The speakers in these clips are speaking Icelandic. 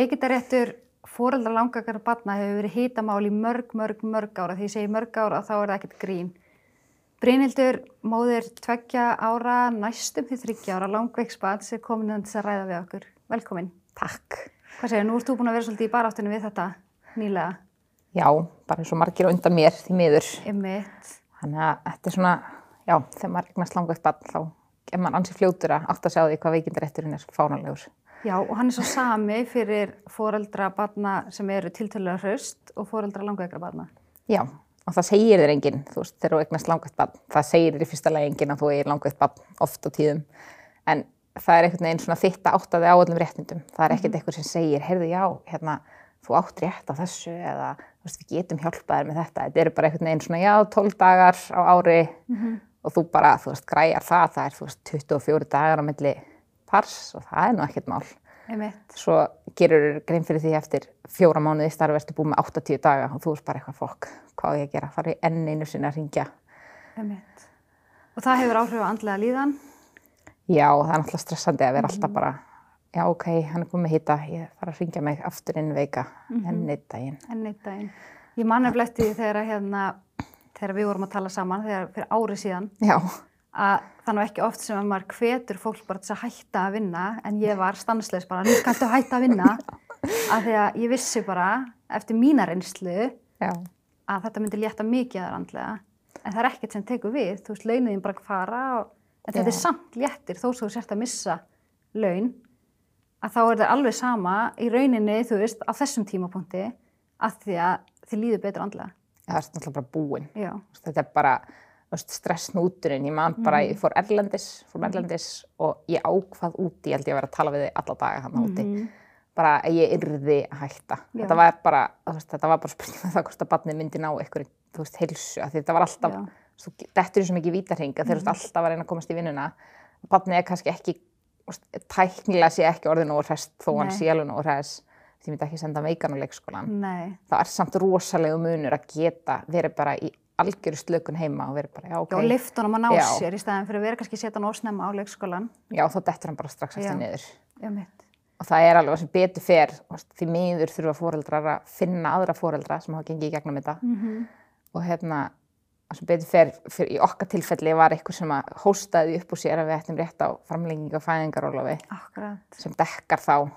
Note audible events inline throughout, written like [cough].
Veikindaréttur fóreldra langakar barna hefur verið hitamál í mörg, mörg, mörg ára. Því ég segi mörg ára þá er það ekkert grín. Brynhildur, móðir tveggja ára, næstum því þryggja ára, langveiksbad, sem komin að þess að ræða við okkur. Velkomin. Takk. Hvað segir, nú ert þú búin að vera svolítið í baráttunum við þetta nýlega? Já, bara eins og margir á undan mér því miður. Ymmit. Þannig að þetta er svona, já, þegar maður eignast langveikt barn þá er maður ansið fljótur að átt að sjá því hvað veikindarétturinn er fánalegur. Já, og hann er svo sami fyrir fóreldra barna sem eru tiltölulega hraust og fóreldra langveikra barna. Já, og það segir þér enginn, þú veist, þegar þú eignast langveikt barn. Það segir þér í fyrsta lagi enginn að þú eigir langveikt barn oft á tíðum. En það er einhvern veginn svona þitt að áttaði á öllum réttindum. Það er ekkert eitthvað sem segir, heyrðu já, hérna, þú átt rétt á þessu eða veist, við getum hjálpaðir með þetta. Þetta eru bara einhvern veginn svona, já, 12 dagar á ári og þú bara, þú veist, græjar það. Það er, þú veist, 24 dagar á milli pars og það er nú ekkert mál. Ymmit. Svo gerur grein fyrir því eftir fjóra mánuði starf ertu búið með 80 daga og þú veist bara eitthvað fokk, hvað á ég að gera? Það er enn einu sinni að ringja. Ymmit. Og það hefur áhrif á andlega líðan. Já, það er náttúrulega stressandi að vera alltaf bara, já ok, hann er komið hita, ég þarf að ringja mig aftur inn veika, enn eitt daginn. enn eitt daginn. Ég man eftir eftir því þegar, hérna, þegar við vorum að tala saman, þegar fyrir ári síðan, Já, að nú ekki oft sem að maður hvetur fólk bara til að hætta að vinna, en ég var stansleis bara, nú kanntu að hætta að vinna, [laughs] að því að ég vissi bara, eftir mína reynslu, já, að þetta myndi létta mikið að andlega, en það er ekkert sem tekur við, þú veist, launin bara fara, og, en þetta Já. er samt léttir, þó svo þú sért að missa laun, að þá er það alveg sama í rauninni, þú veist, á þessum tímapunkti, að því að þið líður betur andlega. það er náttúrulega bara búin. Já, Þetta er bara þú stressnúturinn, ég man bara, ég fór erlendis, fór erlendis og ég ákvað úti, ég held ég að vera að tala við þig alla daga hann úti, bara að ég yrði að hætta. Já. Þetta var bara, veist, þetta var bara spurning með það hvort að barnið myndi ná einhverju, þú veist, heilsu, þetta var alltaf, þú þetta er svo mikið vítarhing að þeir eru alltaf að reyna að komast í vinnuna, barnið er kannski ekki, veist, tæknilega sé ekki orðin og hrest þó hann sé alveg og hrest, því myndi ekki senda veikan á leikskólan nei. það er samt rosalegu munur að geta verið bara í algjöru slökun heima og verið bara, já, ok, Já, liftunum að ná Já. sér í staðin fyrir að vera kannski að setja hann ósnemma á leikskólan. já, þá dettur hann bara strax eftir niður. Já, mitt. Og það er alveg sem betur fer, því miður þurfa fóreldrar að finna aðra fóreldra sem hafa gengið í gegnum þetta. Mhm. Og hérna, sem betur fer, fyrir, í okkar tilfelli var eitthvað sem að hóstaði upp úr sér að við ættum rétt á framlengingu og fæðingarólofi Akkurat. sem dekkar þá,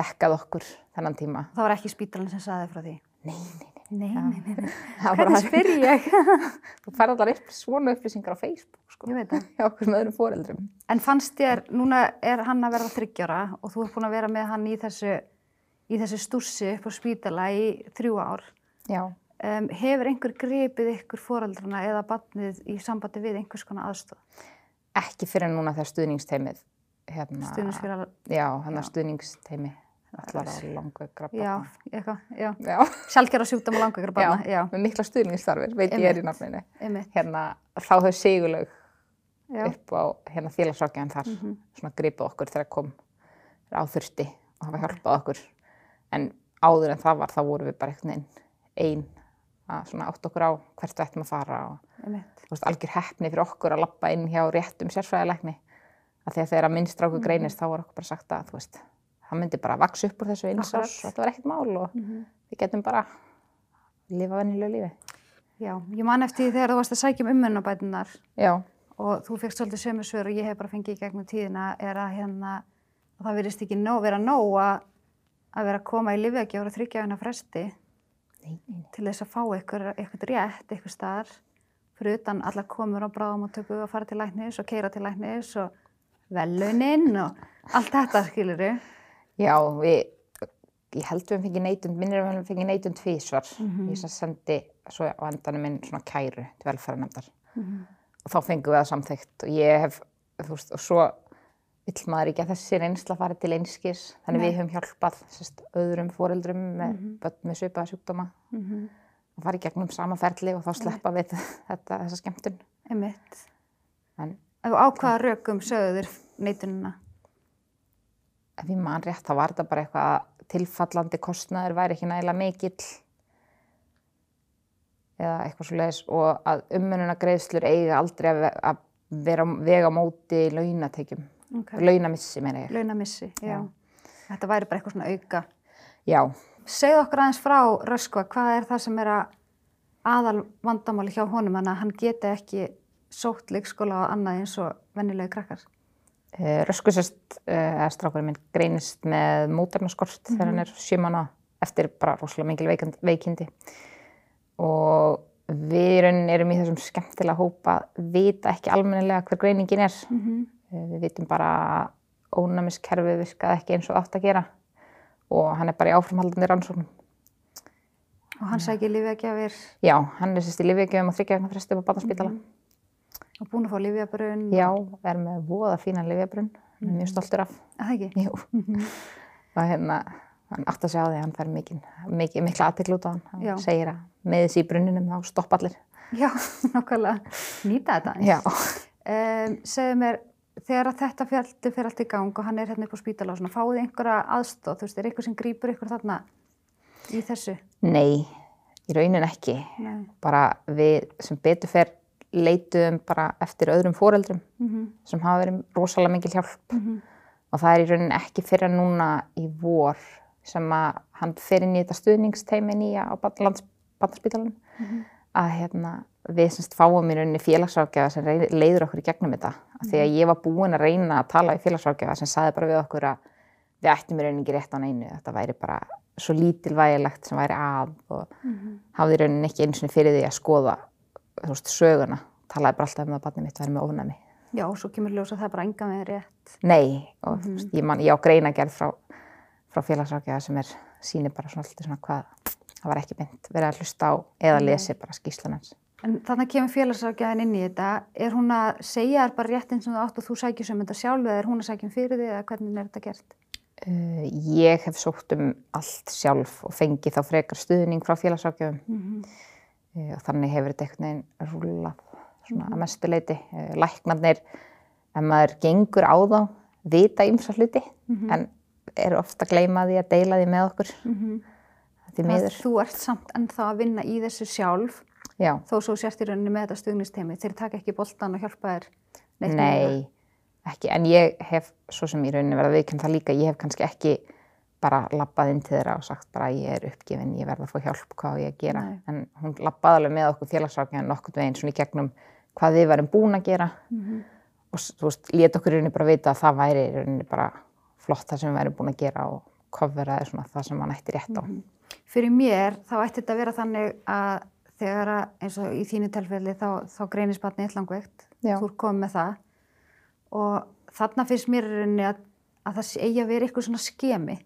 dekkað okkur þennan tíma. Það var ekki spítalinn sem saði frá því. Nei, nei, nei. Nei, nei, [laughs] nei. Hvernig spyr ég? [laughs] Þú færði allar upp svona upplýsingar á Facebook, sko. Ég veit það. [laughs] hjá okkur með öðrum fóreldrum. En fannst þér, núna er hann að verða þryggjara og þú ert búin að vera með hann í þessu, í þessu stússi upp á spítala í þrjú ár. Já. Um, hefur einhver gripið ykkur foreldrana eða barnið í sambandi við einhvers konar aðstof? Ekki fyrir núna þegar stuðningsteimið, hérna, Stuðnisfélag, já, hérna Já. stuðningsteimi, allar á langveikra já, barna. Sjálfgjara sjúkdóma langveikra barna, já, með mikla stuðningstarfir, veit ég er í nafninu. Hérna, þá hefur sigurlaug upp á hérna félagsrákjan þar, Mhm. svona gripið okkur þegar kom á þurfti og hafa hjálpað okkur. En áður en það var, þá vorum við bara einhvern veginn ein að svona átt okkur á hvert við ættum að fara og veist, algjör heppni fyrir okkur að lappa inn hjá réttum sérfræðilegni að þegar að minnst Mhm. greinist þá var okkur bara sagt að þú veist, það myndi bara vaks upp úr þessu eins Akkurat. árs og þetta var ekkert mál og Mhm. við getum bara lifa venjulegu lífi. já. Ég man eftir því þegar þú varst að sækja um umönnabætunar og þú fegst svolítið sömu svör og ég hef bara fengið í gegnum tíðina er að hérna, að það virðist ekki nóg, vera nóg að, að vera að koma í lifjagjóra þryggjafina fresti nei, nei, til þess að fá ykkur, ykkur rétt, ykkur staðar fyrir utan allar komur og bráðum og tökum og fara til læknis og keira til læknis og veluninn og allt þetta skiluru. Já, við, ég held við fengið neitund, minnir að við fengið neitund tvísvar. Mhm. Ég sem sendi svo á endanum minn svona kæru til velferðarnefndar Mhm. og þá fengum við það samþykkt og ég hef, þú veist, og svo vill maður ekki að þessi reynsla fari til einskis, þannig Nei. við höfum hjálpað sérst, öðrum foreldrum með Mhm. börn með svipaða sjúkdóma Mm og fara í gegnum sama ferli og þá sleppa við [laughs] þetta, þessa skemmtun. Einmitt. En Ef ákvaða rökum sögðu þér neitunina. Ef ég man rétt þá var þetta bara eitthvað að tilfallandi kostnaður væri ekki nægilega mikill eða eitthvað svo leiðis og að umönuna greiðslur eiga aldrei að ve- að vera vega á móti launatekjum, Okay. launamissi meina ég. Launamissi, já. Já. Þetta væri bara eitthvað svona auka. Já, Segð okkur aðeins frá Röskva, hvað er það sem er að aðal vandamáli hjá honum, þannig að hann geti ekki sótt leikskóla og annað eins og vennilegi krakkar. Uh, Röskusest, uh, strákurinn minn, greinist með mótarnaskort þegar hann er sjö mánu eftir bara rosalega mikil veikindi. Og við erum í þessum skemmtilega hópa að vita ekki almennilega hver greiningin er. Mm -hmm. Við vitum bara að ónæmiskerfið virkaði ekki eins og átt að gera og hann er bara í áframhaldandi rannsóknum. Og hann sækir lífjagjafir Já, hann er sérst í Lífvíkjöfum og þryggja vegna fresti upp á Barnaspítala. Og búin að fá lífjabrun. Já, er með voða fína Lífvíabrunn, hann er mjög stoltur af. Er Það ekki? Jú, og hérna, hann átt að sjá því að hann fær mikil, mikil, mikla aðtekla út á hann. Já. Hann segir að með þessi í brunninum þá stoppa allir. Já, [laughs] nákvæmlega. Nýta þetta eins. Já, Um, segðu mér, þegar þetta fjöldi fyrir allt í gang og hann er hérna upp á spítala og svona, fáið einhverja aðstóð, þú veist, er eitthvað sem grýpur ykkur þarna í þessu? nei, í raunin ekki. Nei. Bara við sem betur fer leituðum bara eftir öðrum foreldrum Mm sem hafa verið rosalega mikil hjálp. -hmm. og það er í rauninni ekki fyrir núna í vor sem að hann fer inn í þetta stuðningsteimi nýja á landsbandarspítalunum að hérna, við semst fáum í rauninni félagsrákjafa sem leiður okkur í gegnum þetta. Af því að ég var búin að reyna að tala við félagsrákjafa sem saði bara við okkur að við ættum í rauninni ekki rétt á neinu. Þetta væri bara svo lítilvægilegt sem væri að og hafði í rauninni ekki eins og fyrir því að skoða þú veist, söguna talaði bara alltaf um að barnið mitt væri með ofnæmi Já, og svo kemur ljós að það bara enga með rétt. Nei, og mm -hmm. ég, man, ég á greinagerð frá, frá félagsrákjaða sem er sýnir bara svona alltaf svona hvað það var ekki beint verið að hlusta á eða lesi bara skýslanans. En þannig kemur félagsrákjaðin inn í þetta. Er hún að segja þér bara rétt eins og þú átt og þú sækjum sem þetta sjálf eða er hún að sækjum fyrir því eða hvernig er þetta gert? Uh, ég hef sótt um allt sjálf og fengið þá frekar stuðning frá félagsrákjöfum Mm uh, og þannig hefur þetta einhvern veginn rúlað svona að mestu leiti. Uh, læknarnir, ef maður gengur á þá, vita ymsa hluti en eru ofta að gleyma því að deila því með okkur. Því miður. Þú ert samt ennþá að vinna í þessu sjálf Já. þó svo sért í rauninni með þetta stuðnistemi. Þeir taka ekki boltan og hjálpa þér neitt með það. Nei, ekki, en ég hef svo sem í rauninni verið að viðkynna það líka, ég hef kannski ekki bara lappað inn til þeirra og sagt bara ég er uppgefin, ég verð að fá hjálp, hvað á ég að gera. Nei. En hún lappaði alveg með okkur félagsrákjan nokkurn veginn svona í gegnum hvað við varum búin að gera Mhm. og s- þú veist, lét okkur í rauninni bara vita að það væri í rauninni bara flott það sem við værum búin að gera og coveraði svona það sem hann ætti rétt á. Fyrir mér þá ætti þetta að vera þannig að þegar að, eins og í þínu tilfelli þá, þá greinist barnið illangveikt, þú er komið með það og þarna finnst mér í rauninni að, að það eigi að vera eitthvað svona skemi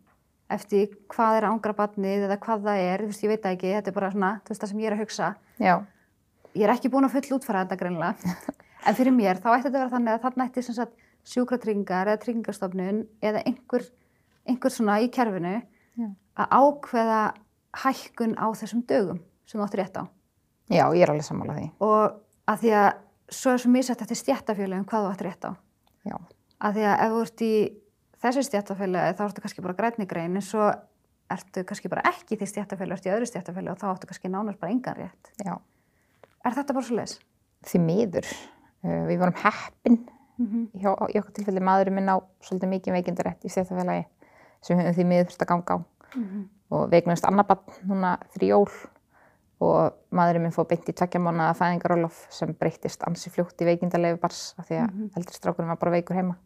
eftir hvað er að ángra barnið eða hvað það er, þú veist, ég veit það ekki, þetta er bara svona, þú veist það sem ég er að hugsa. Já, Ég er ekki búin að full útfæra þetta greinilega, [laughs] en fyrir mér þá ætti þetta að vera þannig að þarna ætti sjúkratryggingar eða tryggingastofnun eða einhver, einhver svona í kerfinu Já. að ákveða hækkun á þessum dögum sem þú áttir rétt á. já, ég er alveg sammála því. Og að því að svo er svo misætt eftir stjættafélagum hvað þú áttir rétt á. Já, Að því að ef þú ert í þessu stjættafélagi þá ertu kannski bara grænni grein en svo ertu kannski bara ekki því stjættafélagi, ertu í öðru stjættafélagi og þá áttu kannski nánast bara engan rétt. já. Er þetta bara svo leis? Því miður, uh, við vorum heppin Mm -hmm. hjá, í okkur tilfelli maðurinn minn á svolítið mikið veikindarétt í stjættafélagi sem við höfum því miður þurft að ganga á og veignast annar bann núna fyrir jól og maðurinn minn fóð beint í tveggja mánuða fæðingarólof sem breyttist ansi fljótt í veikindalegu bars af því að mm eldri strákurinn var bara veikur heima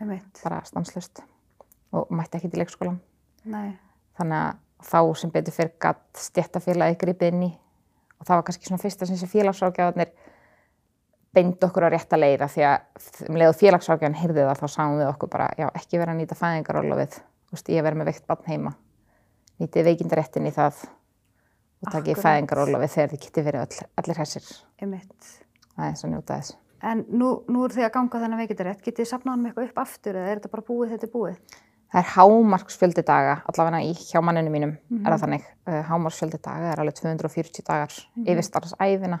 Einmitt. bara stanslust og mætti ekki til leikskólan Nei. þannig að þá sem betur fyrir gatt stjættafélagi gripið inn í og það var kannski svona fyrsta sem sem félagsrákjáðanir beindi okkur á rétta leira því að um leið og félagsrákjáðan heyrði það þá sáum við okkur bara, já, ekki vera að nýta fæðingarólofið, ég verð með veikt barn heima nýtið veikindaréttin í það og takið Akkúrat. fæðingarólofið þegar þið getið verið öll, allir hessir Einmitt. aðeins að njóta þess. En nú, nú er þið að ganga þennan veikindarétt, getið þið safnað hann eitthvað upp aftur eða er þetta bara búið þetta er búið? Það er hámarksfjöldi daga, allavega í hjá manninu mínum er það þannig. Uh, hámarksfjöldi daga er alveg 240 dagar yfir starfsæfina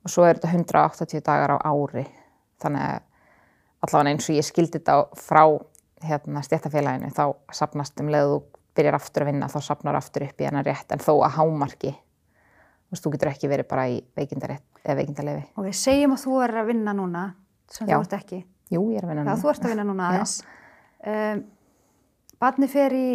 og svo er þetta 180 dagar á ári. Þannig að allavega eins og ég skildi þetta frá hérna, stjættafélaginu þá sapnast um leið og þú byrjar aftur að vinna þá sapnar aftur upp í hennar rétt en þó að hámarki. Þú veist, þú getur ekki verið bara í veikindarétt eða veikindalefi. Og við segjum að þú er að vinna núna, sem Já. þú ert ekki. Jú, ég er að vinna núna. þú ert að vinna núna aðeins. Um, Barni fer í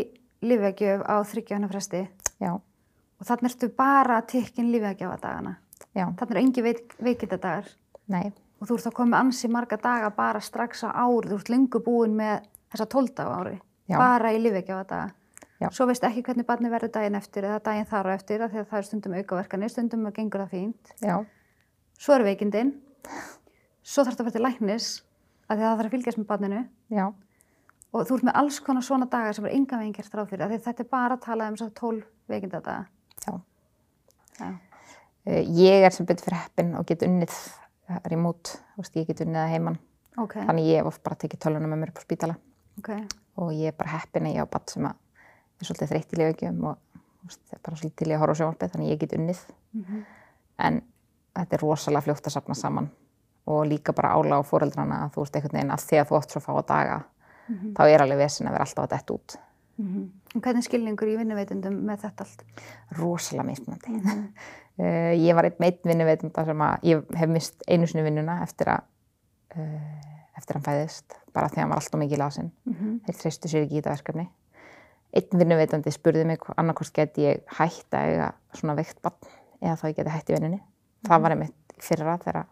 lífegjöf á þryggjána fresti já, og þannig ertu bara að tikkin lífegjöfa dagana. já, Þannig er engi veik, veikindadagar nei, og þú ert að koma ansi marga daga bara strax á ári. Þú ert lengur búin með þessa 12 daga á ári, Já. bara í lífegjöfa daga. Já. Svo veist ekki hvernig barni verður daginn eftir eða daginn þar og eftir af því að það er stundum aukaverkanir, stundum gengur það fínt. já, Svo eru veikindin, svo þarf þetta að vera til læknis að það þarf að fylgjast með barninu já, og þú ert með alls konar svona dagar sem er enga veginn gert ráð fyrir þetta er bara að tala um þess að 12 veikindadaga. já. Já. Uh, ég er sem betur fyrir heppin og get unnið remote, ég get unnið að heiman. Ok, Þannig ég hef oft bara tekið tölunum með mér upp á spítala ok, og ég er bara heppin að ég á batt sem er svolítið þreytt í leifögjum og veist, er bara svolítið til í að horfa á sjónvarpið þannig ég get unnið. En þetta er rosalega fljótt að safna saman og líka bara ála á fóreldrana að þú veist einhvern veginn að því að þú átt svo fá að daga þá er alveg vesin að vera alltaf að detta út. Mhm. En hvernig er skilningur í vinnuveitundum með þetta allt? rosalega mismunandi. uh, [laughs] ég var einn meitt vinnuveitunda sem að ég hef mist einu sinni vinnuna eftir að uh, eftir að hann fæðist, bara því að hann var alltaf mikið lasinn. Mhm. Þeir treystu sér ekki í þetta verkefni. Einn vinnuveitandi spurði mig annarkost geti ég hætt að eiga svona veikt barn eða þá ég geti hætt í vinnunni. Það var einmitt fyrra þegar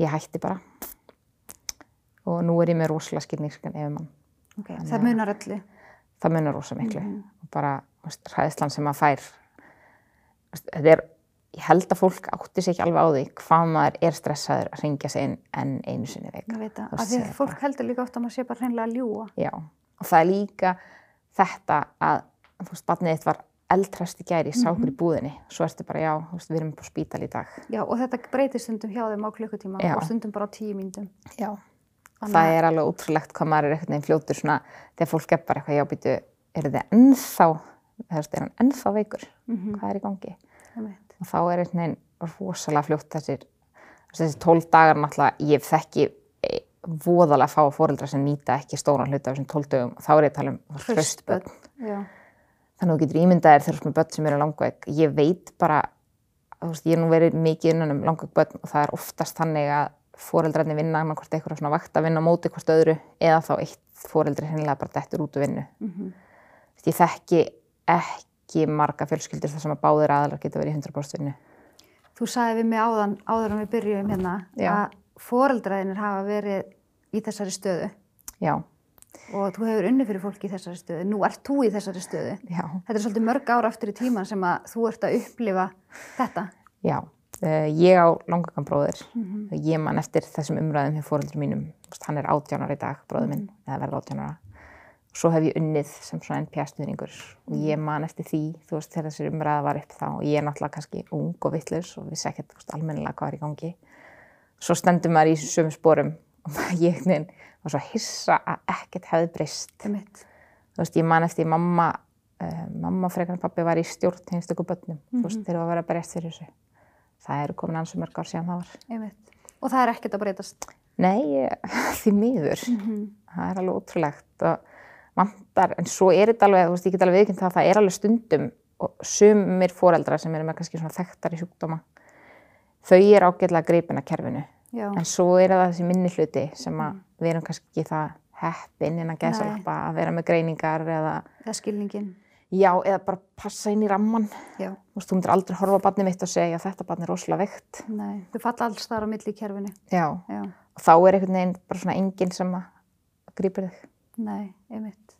ég hætti bara. Og nú er ég með rosalega skilningskan ef mann. Ok, það munar öllu. það munar rosa miklu og bara þú veist, hræðslan sem maður fær þetta er ég held að fólk átti sig ekki alveg á því hvað maður er stressaður að ringja sig inn en einu sinni veika Ég veit það. Af því að fólk heldur líka ofta að maður sé bara hreinlega að ljúa. já, og það er líka þetta að þú veist, barnið þitt var eldræst í gæri, sá okkur í búðinni. Svo ertu bara, já, við erum på spítal í dag. Já, og þetta breytir stundum hjá þeim á klukkutíma Já. og stundum bara á tíu mínutum. já, Þannig það að- er alveg útrúlegt hvað maður er einhvern veginn fljótur svona, þegar fólk er bara eitthvað, já, býtu er þetta ennþá, veist, er hann ennþá veikur, hvað er í gangi? Og þá er einhvern veginn rosalega fljótt þessir, þessi tólf dagar náttúrulega, ég þekki eh, voðalega fá fóreldra sem nýta ekki stóran hluta af þessum tólf dögum, þá er ég að tala um. Þannig að þú getur ímyndaðir þegar með börn sem eru langveik. Ég veit bara, þú veist, ég er nú verið mikið innan um langveik börn og það er oftast þannig að fóreldrarnir vinna annað hvort eitthvað svona vakt að vinna móti hvort öðru eða þá eitt fóreldri hennilega bara dettur út úr vinnu. Þú veist, Ég þekki ekki marga fjölskyldur þar sem að báðir aðalar geta verið í 100% vinnu. Þú sagði við mig áðan, áður en við byrjum hérna, Já. að foreldraðinir hafa verið í þessari stöðu Já, og þú hefur unni fyrir fólki í þessari stöðu. Nú ert þú í þessari stöðu. já, Þetta er svolítið mörg ára aftur í tíman sem að þú ert að upplifa þetta. já. Uh, ég á langakan bróðir. Ég man eftir þessum umræðum hjá fóreldrum mínum. Hann er 18 ára í dag, bróður minn, eða verða 18 ára. Svo hef ég unnið sem svona NPS-stuðningur og ég man eftir því, þú veist, þegar þessi umræða var upp þá og ég er náttúrulega kannski ung og vittlaus og vissi ekkert, almennilega hvað er í gangi. Svo stendur maður í þessum sömu sporum og [laughs] ég var svo hissa að ekkert hefði breyst. Þú veist, ég man eftir mamma, uh, mamma frekar en pappi var í stjórn hins ykkur börnum, þú veist, þeir eru að vera að berjast fyrir þessu. Það eru komin ansið mörg ár síðan það var. Einmitt. Og það er ekkert að breytast. Nei, ég- [laughs] því miður. Það er alveg ótrúlegt og vantar, en svo er þetta alveg, þú veist, ég get alveg viðkynnt það að það er alveg stundum og sumir foreldrar sem eru með kannski svona þekktari sjúkdóma, þau eru ágætlega greipin að kerfinu. Já. En svo er það þessi minni hluti sem að við erum kannski ekki það heppin innan gæsalappa að vera með greiningar eða, er skilningin. já, eða bara passa inn í ramman. Já. Þú veist, þú myndir aldrei horfa barnið mitt og segja að þetta barn er rosalega veikt. Nei, þau falla alls þar á milli í kerfinu. Já. Já. Og þá er einhvern veginn bara svona enginn sem að grípur þig. Nei, einmitt.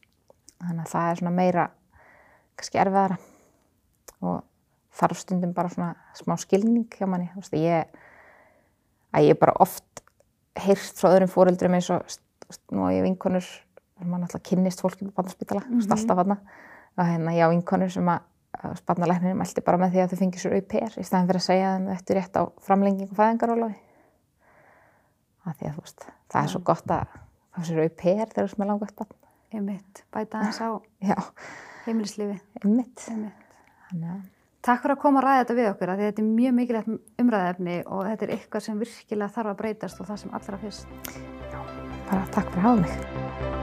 þannig að það er svona meira kannski erfiðara og þarf stundum bara svona smá skilning hjá manni þú veist, ég, að ég bara oft heyrt frá öðrum fóreldrum eins og nú á ég vinkonur mann alltaf kynnist fólki på barnaspítala mm -hmm. alltaf þarna og hérna ég á vinkonur sem að barnalæknirinn mælti bara með því að þau fengið sér auper í staðin fyrir að segja þeim þetta rétt á framlenging og fæðingarólofi að því að þú veist það er svo gott að fá sér auper þegar þú veist með langvægt barn Einmitt. Bæta hans á [laughs] heimilislífi. einmitt Einmitt. þannig að Takk fyrir að koma að ræða þetta við okkur, því þetta er mjög mikilvægt umræðefni og þetta er eitthvað sem virkilega þarf að breytast og það sem allra fyrst. bara takk fyrir að hafa mig